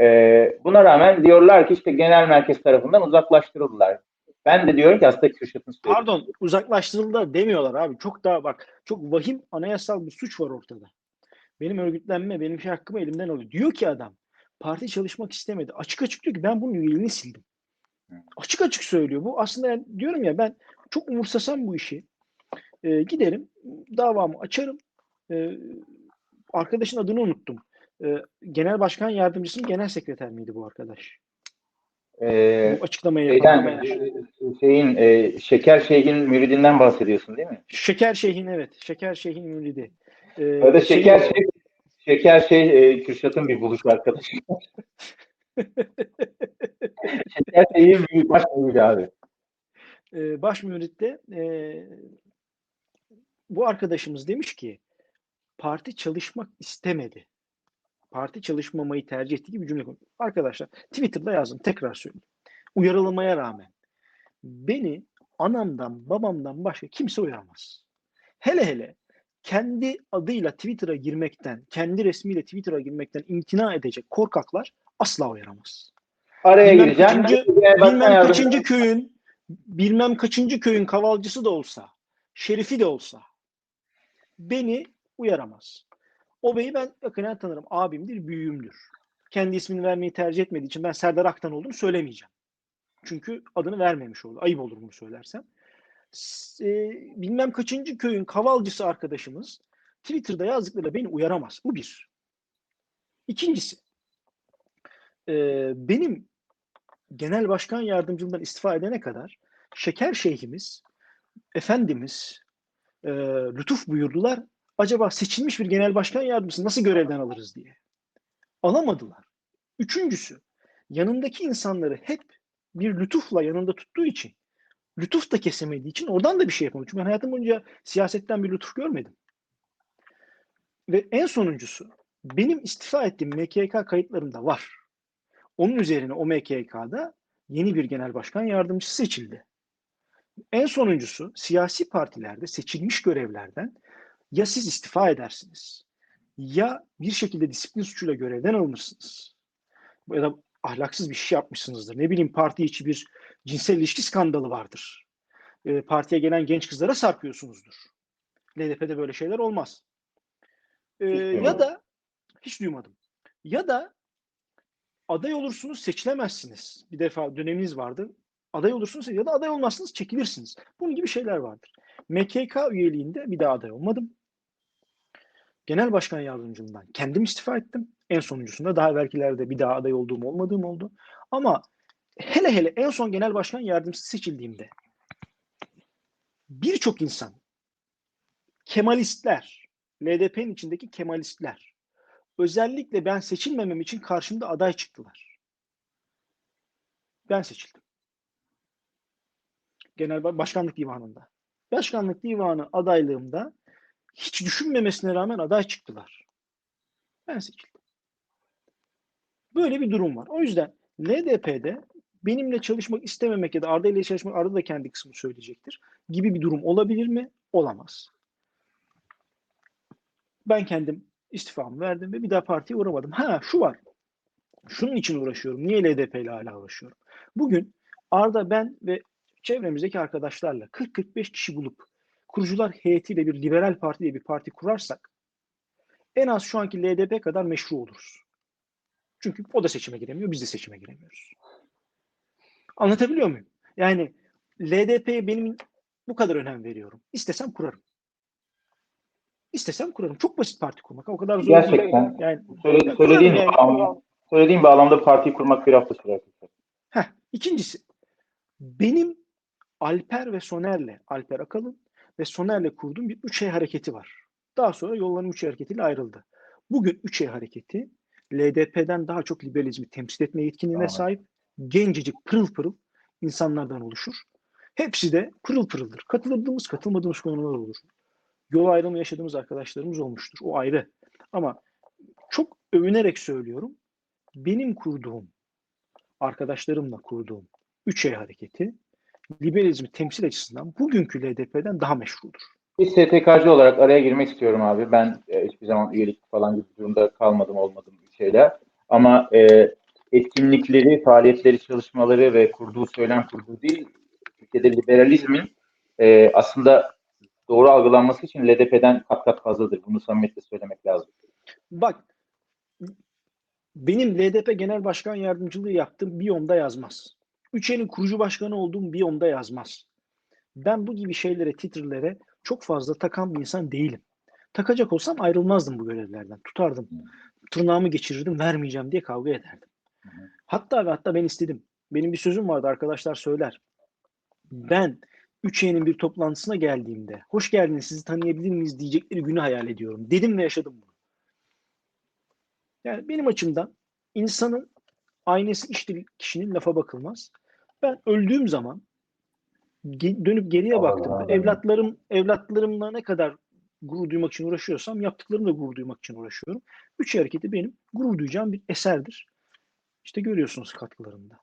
Ee, buna rağmen diyorlar ki işte genel merkez tarafından uzaklaştırıldılar. Ben de diyorum ki aslında Kürşat'ın söylediği Pardon uzaklaştırıldı demiyorlar abi. Çok daha bak çok vahim anayasal bir suç var ortada. Benim örgütlenme, benim şey hakkımı elimden alıyor. Diyor ki adam parti çalışmak istemedi. Açık açık diyor ki ben bunun üyeliğini sildim. Açık açık söylüyor. Bu aslında yani diyorum ya ben çok umursasam bu işi. Ee, giderim davamı açarım. Ee, arkadaşın adını unuttum. Ee, genel başkan yardımcısı mı genel sekreter miydi bu arkadaş? Ee, Bu açıklamayı yapan. e, şeyin e, Şeker Şeyh'in müridinden bahsediyorsun değil mi? Şeker Şeyh'in evet. Şeker Şeyh'in müridi. Ee, Ya da şey- Şeker Şeyh, Şeker Şeyh e, Kürşat'ın bir buluş arkadaşı. Şeker Şeyh'in büyük baş müridi abi. e, baş müritte e, bu arkadaşımız demiş ki parti çalışmak istemedi. Parti çalışmamayı tercih ettiği gibi bir cümle kurmuş. Arkadaşlar Twitter'da yazdım tekrar söyleyeyim. Uyarılmaya rağmen beni anamdan babamdan başka kimse uyaramaz. Hele hele kendi adıyla Twitter'a girmekten, kendi resmiyle Twitter'a girmekten imtina edecek korkaklar asla uyaramaz. Araya Bilmem gireceğim. kaçıncı- bilmem Yardımcısı- kaçıncı köyün bilmem kaçıncı köyün kavalcısı da olsa, şerifi de olsa beni uyaramaz. O beyi ben yakından tanırım. Abimdir, büyüğümdür. Kendi ismini vermeyi tercih etmediği için ben Serdar Aktan olduğunu söylemeyeceğim. Çünkü adını vermemiş olur. Ayıp olur bunu söylersem. E, bilmem kaçıncı köyün kavalcısı arkadaşımız Twitter'da yazdıklarıyla beni uyaramaz. Bu bir. İkincisi, e, benim genel başkan yardımcılığından istifa edene kadar şeker şeyhimiz, efendimiz e, lütuf buyurdular. Acaba seçilmiş bir genel başkan yardımcısı nasıl görevden alırız diye. Alamadılar. Üçüncüsü, yanındaki insanları hep bir lütufla yanında tuttuğu için, lütuf da kesemediği için oradan da bir şey yapamadı. Çünkü ben hayatım boyunca siyasetten bir lütuf görmedim. Ve en sonuncusu, benim istifa ettiğim MKK kayıtlarımda var. Onun üzerine o MKK'da yeni bir genel başkan yardımcısı seçildi. En sonuncusu siyasi partilerde seçilmiş görevlerden ya siz istifa edersiniz ya bir şekilde disiplin suçuyla görevden alınırsınız. Ya da ahlaksız bir şey yapmışsınızdır. Ne bileyim parti içi bir cinsel ilişki skandalı vardır. E, partiye gelen genç kızlara sarkıyorsunuzdur. LDP'de böyle şeyler olmaz. E, ya da hiç duymadım. Ya da aday olursunuz seçilemezsiniz. Bir defa döneminiz vardı. Aday olursunuz ya da aday olmazsınız çekilirsiniz. Bunun gibi şeyler vardır. MKK üyeliğinde bir daha aday olmadım. Genel başkan yardımcılığından kendim istifa ettim. En sonuncusunda daha evvelkilerde bir daha aday olduğum olmadığım oldu. Ama hele hele en son genel başkan yardımcısı seçildiğimde birçok insan Kemalistler, LDP'nin içindeki Kemalistler özellikle ben seçilmemem için karşımda aday çıktılar. Ben seçildim. Genel Ba- Başkanlık Divanı'nda. Başkanlık Divanı adaylığımda hiç düşünmemesine rağmen aday çıktılar. Ben seçildim. Böyle bir durum var. O yüzden LDP'de benimle çalışmak istememek ya da Arda ile çalışmak, Arda da kendi kısmını söyleyecektir gibi bir durum olabilir mi? Olamaz. Ben kendim istifamı verdim ve bir daha partiye uğramadım. Ha şu var. Şunun için uğraşıyorum. Niye LDP ile hala uğraşıyorum? Bugün Arda ben ve çevremizdeki arkadaşlarla 40-45 kişi bulup kurucular heyetiyle bir liberal parti diye bir parti kurarsak en az şu anki LDP kadar meşru oluruz. Çünkü o da seçime giremiyor, biz de seçime giremiyoruz. Anlatabiliyor muyum? Yani LDP'ye benim bu kadar önem veriyorum. İstesem kurarım. İstesem kurarım. Çok basit parti kurmak. O kadar zor değil. Gerçekten. Yani Söyle, söylediğin, yani. bağlam- söylediğin bağlamda partiyi kurmak bir hafta sürer. Heh, ikincisi benim Alper ve Soner'le Alper Akalın ve Soner'le kurduğum bir 3 hareketi var. Daha sonra yollarım 3 hareketiyle ayrıldı. Bugün 3 hareketi LDP'den daha çok liberalizmi temsil etme yetkinliğine Tamam. sahip gencecik pırıl pırıl insanlardan oluşur. Hepsi de pırıl pırıldır. Katıldığımız katılmadığımız konular olur. Yol ayrımı yaşadığımız arkadaşlarımız olmuştur. O ayrı. Ama çok övünerek söylüyorum. Benim kurduğum arkadaşlarımla kurduğum 3 hareketi liberalizmi temsil açısından bugünkü LDP'den daha meşrudur. Bir STK'cı olarak araya girmek istiyorum abi. Ben e, hiçbir zaman üyelik falan gibi durumda kalmadım olmadım bir şeyler. Ama e, etkinlikleri, faaliyetleri, çalışmaları ve kurduğu söylem kurduğu değil, Türkiye'de liberalizmin e, aslında doğru algılanması için LDP'den kat kat fazladır. Bunu samimiyetle söylemek lazım. Bak benim LDP Genel Başkan Yardımcılığı yaptığım biyomda yazmaz. Üçel'in kurucu başkanı olduğum biyomda yazmaz. Ben bu gibi şeylere, titrlere çok fazla takan bir insan değilim. Takacak olsam ayrılmazdım bu görevlerden. Tutardım. Tırnağımı geçirirdim, vermeyeceğim diye kavga ederdim. Hatta ve hatta ben istedim. Benim bir sözüm vardı arkadaşlar söyler. Ben Üçye'nin bir toplantısına geldiğimde hoş geldiniz sizi tanıyabilir miyiz diyecekleri günü hayal ediyorum. Dedim ve yaşadım bunu. Yani benim açımdan insanın aynesi iştir kişinin lafa bakılmaz. Ben öldüğüm zaman ge- dönüp geriye Allah. evlatlarım evlatlarımla ne kadar gurur duymak için uğraşıyorsam yaptıklarımla gurur duymak için uğraşıyorum. Üç hareketi benim gurur duyacağım bir eserdir. İşte görüyorsunuz katkılarında.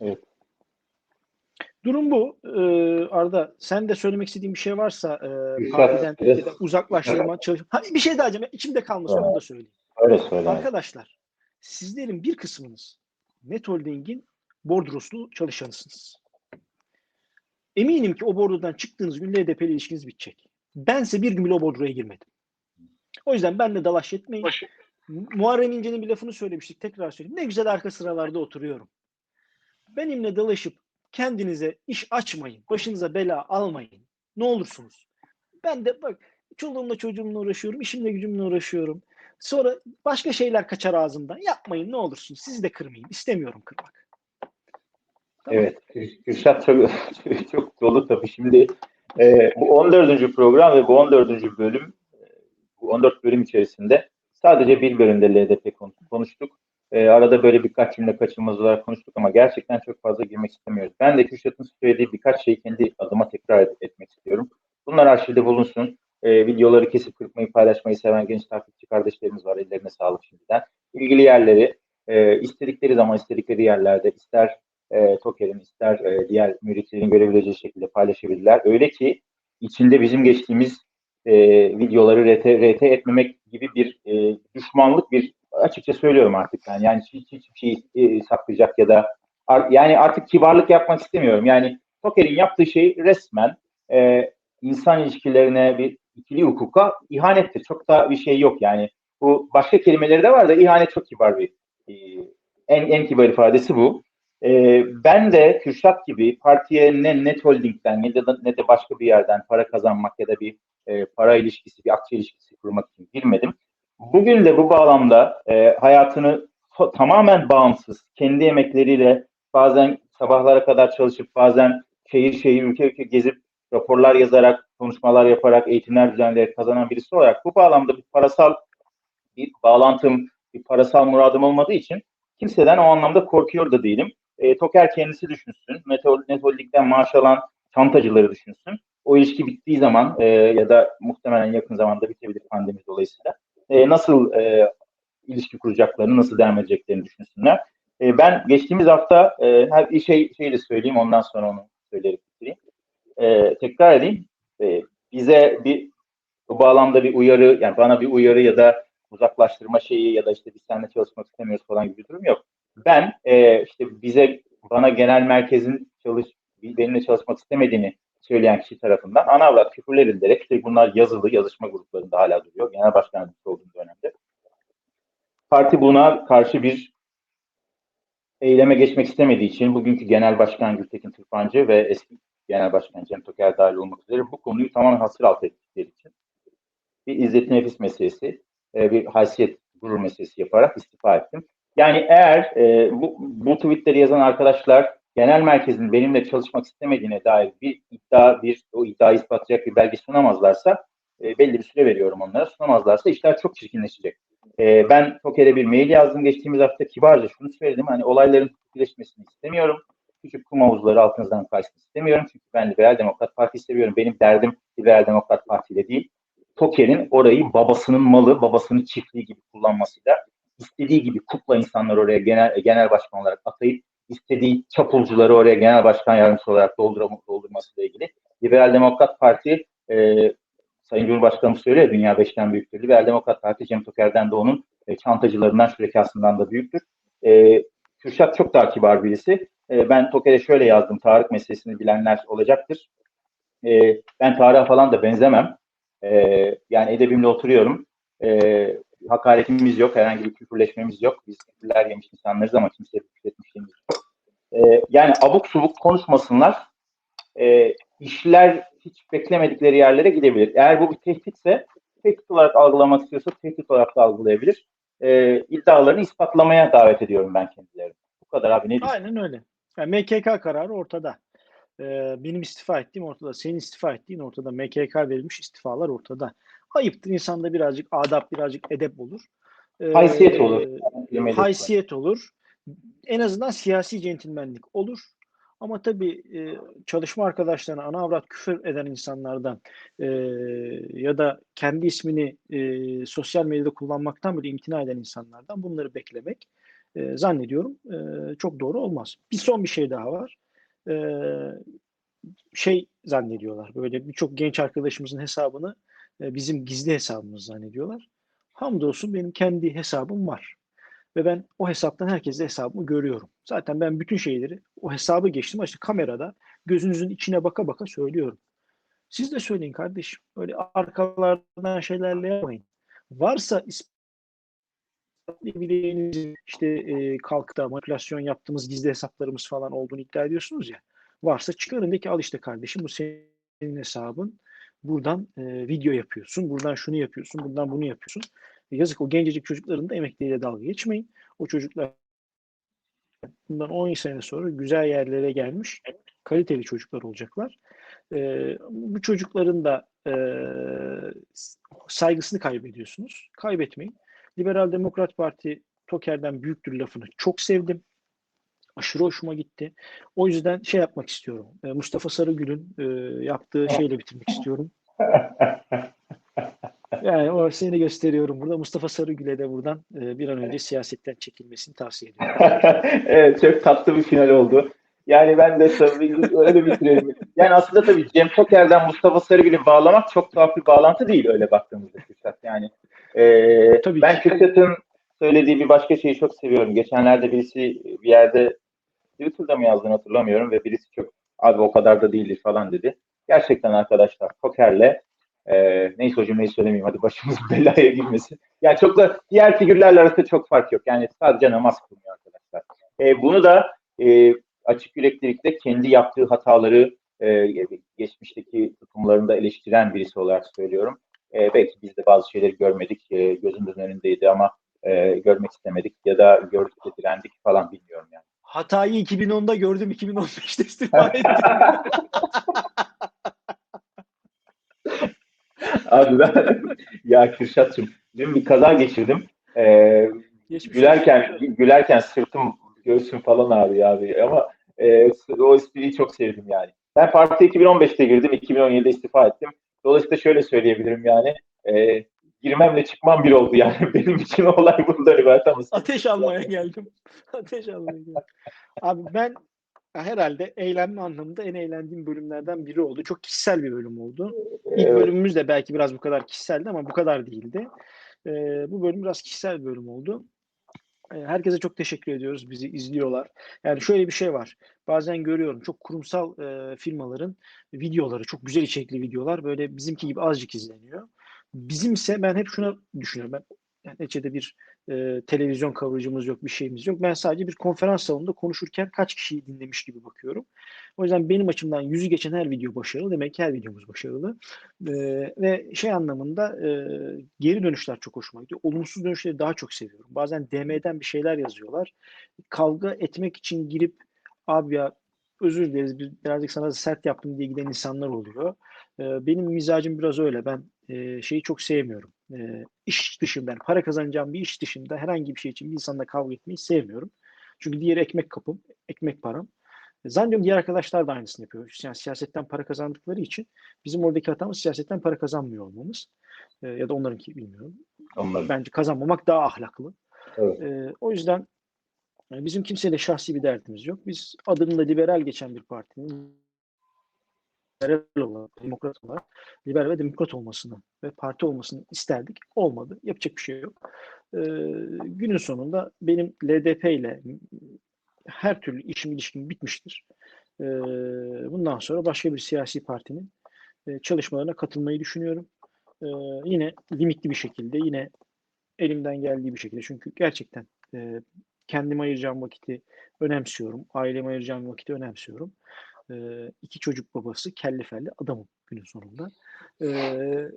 Evet. Durum bu. Ee, Arda sen de söylemek istediğin bir şey varsa e, Üstad, partiden biraz- uzaklaştırma çalış. Ha, bir şey daha diyeceğim. İçimde kalmasın onu da söyleyeyim. Öyle söyle. Arkadaşlar sizlerin bir kısmınız Net Holding'in bordroslu çalışanısınız. Eminim ki o bordrodan çıktığınız gün LDP ile ilişkiniz bitecek. Bense bir gün bile o bordroya girmedim. O yüzden benle dalaş etmeyin. Mu- Muharrem İnce'nin bir lafını söylemiştik. Tekrar söyleyeyim. Ne güzel arka sıralarda oturuyorum. Benimle dalaşıp kendinize iş açmayın. Başınıza bela almayın. Ne olursunuz. Ben de bak çoluğumla çocuğumla uğraşıyorum. işimle gücümle uğraşıyorum. Sonra başka şeyler kaçar ağzımdan. Yapmayın ne olursunuz. Sizi de kırmayayım. İstemiyorum kırmak. Tamam. Evet, Kür- Kürşat çok, çok dolu tabii. Şimdi e, bu 14. program ve bu 14. bölüm, e, bu 14 bölüm içerisinde sadece bir bölümde LDP konu- konuştuk. E, arada böyle birkaç cümle kaçırmazlar konuştuk ama gerçekten çok fazla girmek istemiyoruz. Ben de Kürşat'ın söylediği birkaç şeyi kendi adıma tekrar et- etmek istiyorum. Bunlar arşivde bulunsun. E, videoları kesip kırpmayı paylaşmayı seven genç takipçi kardeşlerimiz var. Ellerine sağlık şimdiden. İlgili yerleri e, istedikleri zaman istedikleri yerlerde ister e, Toker'in ister e, diğer müritlerin görebileceği şekilde paylaşabilirler. Öyle ki içinde bizim geçtiğimiz e, videoları RT, RT etmemek gibi bir e, düşmanlık bir açıkça söylüyorum artık yani yani hiç hiçbir şey e, saklayacak ya da yani artık kibarlık yapmak istemiyorum. Yani Toker'in yaptığı şey resmen e, insan ilişkilerine bir ikili hukuka ihanettir. Çok da bir şey yok yani. Bu başka kelimeleri de var da ihanet çok kibar bir e, en en kibar ifadesi bu. Ee, ben de Kürşat gibi partiye ne Net Holding'den ne de, ne de başka bir yerden para kazanmak ya da bir e, para ilişkisi, bir akçe ilişkisi kurmak için girmedim. Bugün de bu bağlamda e, hayatını tamamen bağımsız, kendi emekleriyle bazen sabahlara kadar çalışıp bazen şehir şehir, ülke ülke gezip raporlar yazarak, konuşmalar yaparak, eğitimler düzenleyerek kazanan birisi olarak bu bağlamda bir parasal bir bağlantım, bir parasal muradım olmadığı için kimseden o anlamda korkuyor da değilim. E, Toker kendisi düşünsün. Netol, Netholding'den maaş alan çantacıları düşünsün. O ilişki bittiği zaman e, ya da muhtemelen yakın zamanda bitebilir pandemi dolayısıyla. E, nasıl e, ilişki kuracaklarını, nasıl devam edeceklerini düşünsünler. E, ben geçtiğimiz hafta e, şey şey de söyleyeyim ondan sonra onu söyleyerek. E, tekrar edeyim. E, bize bir bu bağlamda bir uyarı yani bana bir uyarı ya da uzaklaştırma şeyi ya da işte biz seninle çalışmak istemiyoruz falan gibi bir durum yok. Ben e, işte bize bana genel merkezin çalış benimle çalışmak istemediğini söyleyen kişi tarafından ana avrat küfürler edilerek işte bunlar yazılı yazışma gruplarında hala duruyor. Genel başkan yardımcısı olduğum dönemde. Parti buna karşı bir eyleme geçmek istemediği için bugünkü Genel Başkan Gültekin Tırpancı ve eski Genel Başkan Cem Toker dahil olmak üzere bu konuyu tamamen hasır altı ettikleri için bir izzet nefis meselesi, e, bir haysiyet gurur meselesi yaparak istifa ettim. Yani eğer e, bu, bu tweetleri yazan arkadaşlar genel merkezin benimle çalışmak istemediğine dair bir iddia, bir o iddiayı ispatlayacak bir belge sunamazlarsa e, belli bir süre veriyorum onlara. Sunamazlarsa işler çok çirkinleşecek. E, ben Toker'e bir mail yazdım geçtiğimiz hafta kibarca şunu söyledim. Hani olayların kötüleşmesini istemiyorum. Küçük kum havuzları altınızdan kaçsın istemiyorum. Çünkü ben Liberal Demokrat Parti'yi seviyorum. Benim derdim Liberal Demokrat Parti ile değil. Toker'in orayı babasının malı, babasının çiftliği gibi kullanmasıyla istediği gibi kukla insanlar oraya genel genel başkan olarak atayıp istediği çapulcuları oraya genel başkan yardımcısı olarak doldurmasıyla ilgili. Liberal Demokrat Parti e, Sayın Cumhurbaşkanımız söylüyor Dünya beşten büyüktür. Liberal Demokrat Parti Cem Toker'den de onun e, çantacılarından, şürekasından da büyüktür. E, Kürşat çok daha kibar birisi. E, ben Toker'e şöyle yazdım. Tarık meselesini bilenler olacaktır. E, ben Tarık'a falan da benzemem. E, yani edebimle oturuyorum. E, hakaretimiz yok. Herhangi bir küfürleşmemiz yok. Biz küfürler yemiş insanlarız ama kimseye küfür etmişliğimiz yok. E, yani abuk subuk konuşmasınlar. E, işler hiç beklemedikleri yerlere gidebilir. Eğer bu bir tehditse tehdit olarak algılamak istiyorsa tehdit olarak da algılayabilir. E, iddialarını ispatlamaya davet ediyorum ben kendilerini. Bu kadar abi ne diyeyim? Aynen öyle. Yani MKK kararı ortada. Ee, benim istifa ettiğim ortada. Senin istifa ettiğin ortada. MKK verilmiş istifalar ortada. Ayıptır insanda birazcık adap, birazcık edep olur. Ee, Haysiyet olur. Haysiyet olur. En azından siyasi centilmenlik olur. Ama tabii e, çalışma arkadaşlarına ana avrat küfür eden insanlardan e, ya da kendi ismini e, sosyal medyada kullanmaktan bile imtina eden insanlardan bunları beklemek e, zannediyorum e, çok doğru olmaz. Bir son bir şey daha var. E, şey zannediyorlar böyle birçok genç arkadaşımızın hesabını e, bizim gizli hesabımız zannediyorlar. Hamdolsun benim kendi hesabım var. Ve ben o hesaptan herkese hesabımı görüyorum. Zaten ben bütün şeyleri o hesabı geçtim. İşte kamerada gözünüzün içine baka baka söylüyorum. Siz de söyleyin kardeşim. Öyle arkalardan şeylerle yapmayın. Varsa ispatlayabileceğiniz işte e, kalkta manipülasyon yaptığımız gizli hesaplarımız falan olduğunu iddia ediyorsunuz ya. Varsa çıkarın de ki al işte kardeşim bu senin hesabın. Buradan e, video yapıyorsun. Buradan şunu yapıyorsun. Buradan bunu yapıyorsun. Yazık o gencecik çocukların da emekleriyle dalga geçmeyin. O çocuklar bundan 10 sene sonra güzel yerlere gelmiş kaliteli çocuklar olacaklar. Ee, bu çocukların da e, saygısını kaybediyorsunuz. Kaybetmeyin. Liberal Demokrat Parti Toker'den büyüktür lafını çok sevdim. Aşırı hoşuma gitti. O yüzden şey yapmak istiyorum. E, Mustafa Sarıgül'ün e, yaptığı şeyle bitirmek istiyorum. Yani o seni gösteriyorum burada. Mustafa Sarıgül'e de buradan e, bir an önce siyasetten çekilmesini tavsiye ediyorum. evet çok tatlı bir final oldu. Yani ben de tabii öyle bitirelim. Yani aslında tabii Cem Toker'den Mustafa Sarıgül'ü bağlamak çok tuhaf bir bağlantı değil öyle baktığımızda Kürşat. Yani e, Tabii ben. Kürşat'ın söylediği bir başka şeyi çok seviyorum. Geçenlerde birisi bir yerde Twitter'da mı yazdığını hatırlamıyorum ve birisi çok abi o kadar da değildir falan dedi. Gerçekten arkadaşlar Toker'le e, neyse o cümleyi söylemeyeyim hadi başımız belaya girmesin. Yani çok da diğer figürlerle arasında çok fark yok. Yani sadece namaz kılmıyor arkadaşlar. E, bunu da e, açık yüreklilikte kendi yaptığı hataları e, geçmişteki tutumlarında eleştiren birisi olarak söylüyorum. E, belki biz de bazı şeyleri görmedik, e, gözümüzün önündeydi ama e, görmek istemedik ya da gördük de direndik falan bilmiyorum yani. Hatayı 2010'da gördüm, 2015'te istifa ettim. Abi ben ya Kürşat'cığım dün bir kaza geçirdim. Ee, Geçmiş gülerken olsun. gülerken sırtım göğsüm falan ağrıyor abi ama e, o espriyi çok sevdim yani. Ben partiye 2015'te girdim, 2017'de istifa ettim. Dolayısıyla şöyle söyleyebilirim yani. E, girmemle çıkmam bir oldu yani. Benim için olay bundan ibaret ama. Ateş almaya geldim. Ateş almaya geldim. Abi ben herhalde eğlenme anlamında en eğlendiğim bölümlerden biri oldu. Çok kişisel bir bölüm oldu. İlk Evet. bölümümüz de belki biraz bu kadar kişiseldi ama bu kadar değildi. Ee, bu bölüm biraz kişisel bir bölüm oldu. Ee, herkese çok teşekkür ediyoruz. Bizi izliyorlar. Yani şöyle bir şey var. Bazen görüyorum çok kurumsal e, firmaların videoları, çok güzel içerikli videolar böyle bizimki gibi azıcık izleniyor. Bizimse ben hep şuna düşünüyorum. Ben Yani neticede bir e, televizyon coveragımız yok, bir şeyimiz yok. Ben sadece bir konferans salonunda konuşurken kaç kişiyi dinlemiş gibi bakıyorum. O yüzden benim açımdan yüzü geçen her video başarılı. Demek ki her videomuz başarılı. E, ve şey anlamında e, geri dönüşler çok hoşuma gidiyor. Olumsuz dönüşleri daha çok seviyorum. Bazen DM'den bir şeyler yazıyorlar. Kavga etmek için girip abi ya özür dileriz bir- birazcık sana sert yaptım diye giden insanlar oluyor. E, benim mizacım biraz öyle. Ben e, şeyi çok sevmiyorum. E, iş dışında, yani para kazanacağım bir iş dışında herhangi bir şey için bir insanla kavga etmeyi sevmiyorum. Çünkü diğeri ekmek kapım, ekmek param. Zannediyorum diğer arkadaşlar da aynısını yapıyor. Yani siyasetten para kazandıkları için bizim oradaki hatamız siyasetten para kazanmıyor olmamız. E, ya da onlarınki bilmiyorum. Onları. Bence kazanmamak daha ahlaklı. Evet. E, o yüzden e, bizim kimseyle şahsi bir derdimiz yok. Biz adının da liberal geçen bir partinin liberal olarak, demokrat olarak liberal ve demokrat olmasını ve parti olmasını isterdik. Olmadı. Yapacak bir şey yok. Ee, günün sonunda benim LDP ile her türlü işim ilişkim bitmiştir. Ee, bundan sonra başka bir siyasi partinin e, çalışmalarına katılmayı düşünüyorum. Ee, yine limitli bir şekilde, yine elimden geldiği bir şekilde. Çünkü gerçekten e, kendime ayıracağım vakiti önemsiyorum. Aileme ayıracağım vakiti önemsiyorum. Ee, iki çocuk babası, kelli felli adamım günün sonunda. Ee,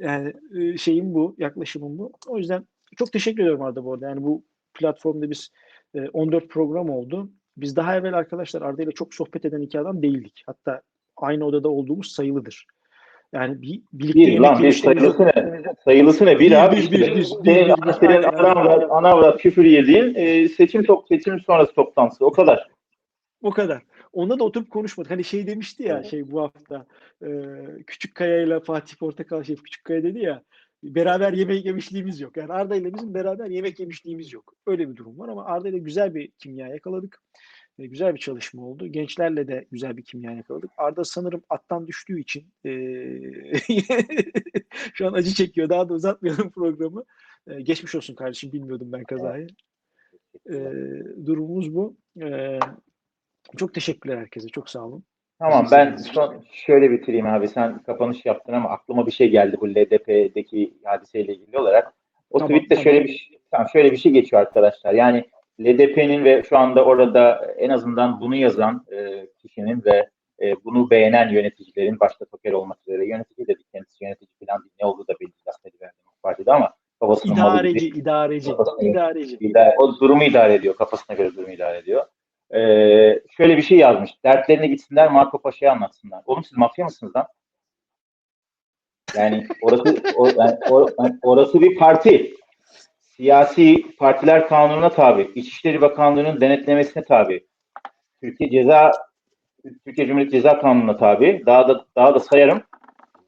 yani e, şeyim bu, yaklaşımım bu. O yüzden çok teşekkür ediyorum Arda bu arada. Yani bu platformda biz e, 14 program oldu. Biz daha evvel arkadaşlar Arda ile çok sohbet eden iki adam değildik. Hatta aynı odada olduğumuz sayılıdır. Yani bir birlikte Bir lan bir sayılısı ne? Sayılısı ne? Bir, Bir, abi bir, bir, bir, bir, Senin, bir, senin anavrat, anavrat küfür yediğin e, seçim top seçim sonrası toplantısı. O kadar. O kadar. Onda da oturup konuşmadık. Hani şey demişti ya şey bu hafta e, Küçük Kaya ile Fatih Portakal şey Küçük Kaya dedi ya beraber yemek yemişliğimiz yok. Yani Arda ile bizim beraber yemek yemişliğimiz yok. Öyle bir durum var ama Arda ile güzel bir kimya yakaladık. E, güzel bir çalışma oldu. Gençlerle de güzel bir kimya yakaladık. Arda sanırım attan düştüğü için e, şu an acı çekiyor. Daha da uzatmayalım programı. E, geçmiş olsun kardeşim. Bilmiyordum ben kazayı. E, durumumuz bu. E, çok teşekkürler herkese. Çok sağ olun. Tamam ben son şöyle bitireyim abi. Sen kapanış yaptın ama aklıma bir şey geldi bu LDP'deki hadiseyle ilgili olarak. O Tamam, tweette tamam. şöyle bir şey, tamam, şöyle bir şey geçiyor arkadaşlar. Yani LDP'nin ve şu anda orada en azından bunu yazan e, kişinin ve e, bunu beğenen yöneticilerin başta Toker olmak üzere yönetici dedik kendisi yönetici falan değil. Ne olduğu da belli Liberal Demokrat Parti'de ama kafasının malı gibi. İdareci, idareci, idareci. İdare- o durumu idare ediyor. Kafasına göre durumu idare ediyor. Ee, şöyle bir şey yazmış. Dertlerine gitsinler Marco Paşa'ya anlatsınlar. Oğlum siz mafya mısınız lan? Yani orası o, yani o- yani orası bir parti. Siyasi partiler kanununa tabi. İçişleri Bakanlığı'nın denetlemesine tabi. Türkiye Ceza Türkiye Cumhuriyeti Ceza Kanunu'na tabi. Daha da daha da sayarım.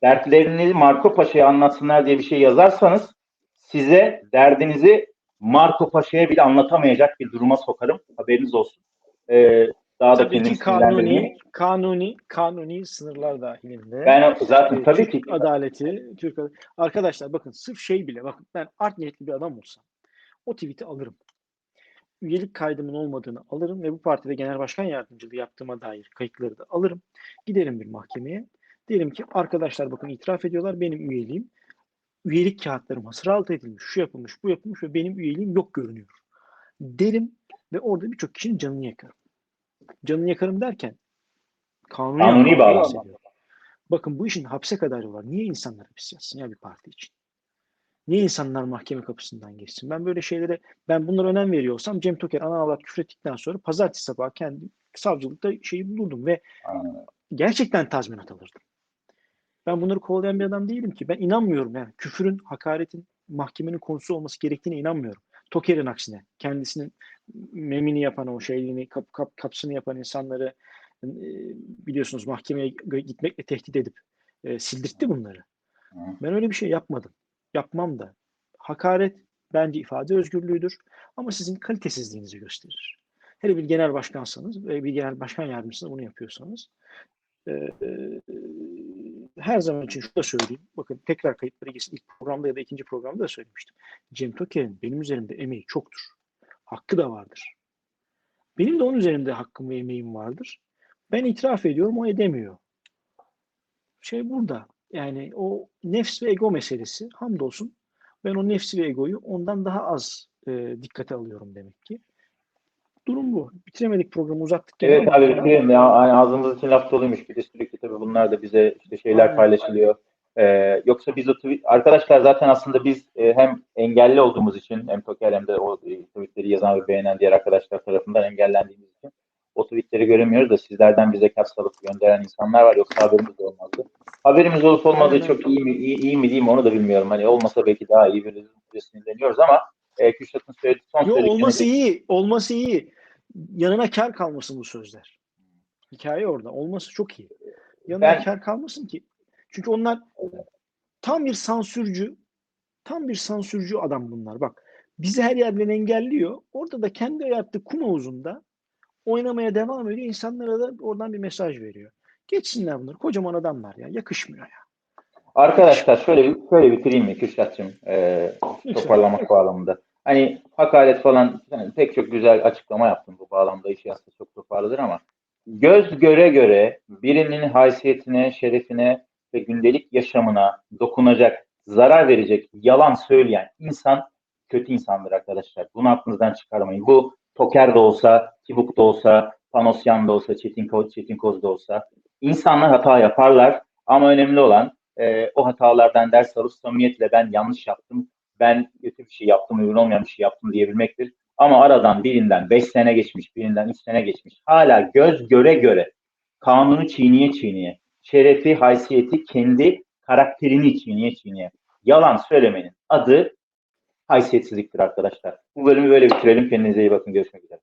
Dertlerini Marco Paşa'ya anlatsınlar diye bir şey yazarsanız size derdinizi Marco Paşa'ya bile anlatamayacak bir duruma sokarım. Haberiniz olsun. Ee, daha da Tabii kendimi ki kanuni, kanuni, kanuni sınırlar dahilinde. Ben zaten e, tabii Türk ki adaleti, Türk ad- arkadaşlar bakın sırf şey bile bakın ben art niyetli bir adam olsam o tweet'i alırım. Üyelik kaydımın olmadığını alırım ve bu partide genel başkan yardımcılığı yaptığıma dair kayıtları da alırım. Giderim bir mahkemeye. Derim ki arkadaşlar bakın itiraf ediyorlar benim üyeliğim. Üyelik kağıtlarım hasır altı edilmiş, şu yapılmış, bu yapılmış ve benim üyeliğim yok görünüyor. Derim ve orada birçok kişinin canını yakarım. Canını yakarım derken kanuni, Kanuni bağlamda. Bakın bu işin hapse kadar yolu var. Niye insanlar hapis yatsın ya bir parti için? Niye insanlar mahkeme kapısından geçsin? Ben böyle şeylere, ben bunlara önem veriyorsam Cem Toker ana avrat küfür ettikten sonra pazartesi sabahı kendi savcılıkta şeyi bulurdum ve Aynen. gerçekten tazminat alırdım. Ben bunları kovalayan bir adam değilim ki. Ben inanmıyorum yani küfürün, hakaretin mahkemenin konusu olması gerektiğine inanmıyorum. Toker'in aksine kendisinin memini yapan o şeyliğini, kap, kap, kapsını yapan insanları e, biliyorsunuz mahkemeye gitmekle tehdit edip e, sildirtti bunları. Ben öyle bir şey yapmadım. Yapmam da. Hakaret bence ifade özgürlüğüdür ama sizin kalitesizliğinizi gösterir. Hele bir genel başkansanız ve bir genel başkan yardımcısınız bunu yapıyorsanız e, e, her zaman için şunu da söyleyeyim. Bakın tekrar kayıtlara geçsin. İlk programda ya da ikinci programda da söylemiştim. Cem Toker'in benim üzerimde emeği çoktur. Hakkı da vardır. Benim de onun üzerinde hakkım ve emeğim vardır. Ben itiraf ediyorum, o edemiyor. Şey burada. Yani o nefs ve ego meselesi hamdolsun Ben o nefsi ve egoyu ondan daha az e, dikkate alıyorum demek ki. Durum bu. Bitiremedik programı uzattık. Evet abi bitirelim ya. Ağzımız için laf doluymuş. Bir de sürekli tabii bunlar da bize işte şeyler Aynen. paylaşılıyor. Ee, yoksa biz o tweet, arkadaşlar zaten aslında biz e, hem engelli olduğumuz için hem Toker hem de o e, tweetleri yazan ve beğenen diğer arkadaşlar tarafından engellendiğimiz için o tweetleri göremiyoruz da sizlerden bize kaç salıp gönderen insanlar var. Yoksa haberimiz de olmazdı. Haberimiz olup olmadığı Aynen. çok iyi mi, iyi, iyi mi değil mi onu da bilmiyorum. Hani olmasa belki daha iyi bir sinirleniyoruz ama e, Kürşat'ın söylediği son Yo olması iyi. Olması iyi. Yanına kar kalmasın bu sözler. Hikaye orada. Olması çok iyi. Yanına Ben- kar kalmasın ki. Çünkü onlar tam bir sansürcü, tam bir sansürcü adam bunlar. Bak bizi her yerden engelliyor. Orada da kendi yarattığı kum havuzunda oynamaya devam ediyor. İnsanlara da oradan bir mesaj veriyor. Geçsinler bunlar. Kocaman adamlar ya. Yakışmıyor ya. Arkadaşlar şöyle bir şöyle bitireyim mi Kürşat'cığım e, Lütfen. toparlamak bağlamında. Hani hakaret falan yani pek çok güzel açıklama yaptım bu bağlamda işi aslında çok toparladır ama göz göre göre birinin haysiyetine, şerefine ve gündelik yaşamına dokunacak, zarar verecek, yalan söyleyen insan kötü insandır arkadaşlar. Bunu aklınızdan çıkarmayın. Bu Toker de olsa, Tibuk da olsa, Panosyan da olsa, Çetin, Ko Çetin Koz da olsa insanlar hata yaparlar ama önemli olan e, o hatalardan ders alıp samimiyetle ben yanlış yaptım, ben kötü bir şey yaptım, uygun olmayan bir şey yaptım diyebilmektir. Ama aradan birinden 5 sene geçmiş, birinden 3 sene geçmiş. Hala göz göre göre, kanunu çiğniye çiğniye, şerefi, haysiyeti, kendi karakterini çiğniye çiğniye. Yalan söylemenin adı haysiyetsizliktir arkadaşlar. Bu bölümü böyle bitirelim. Kendinize iyi bakın. Görüşmek üzere.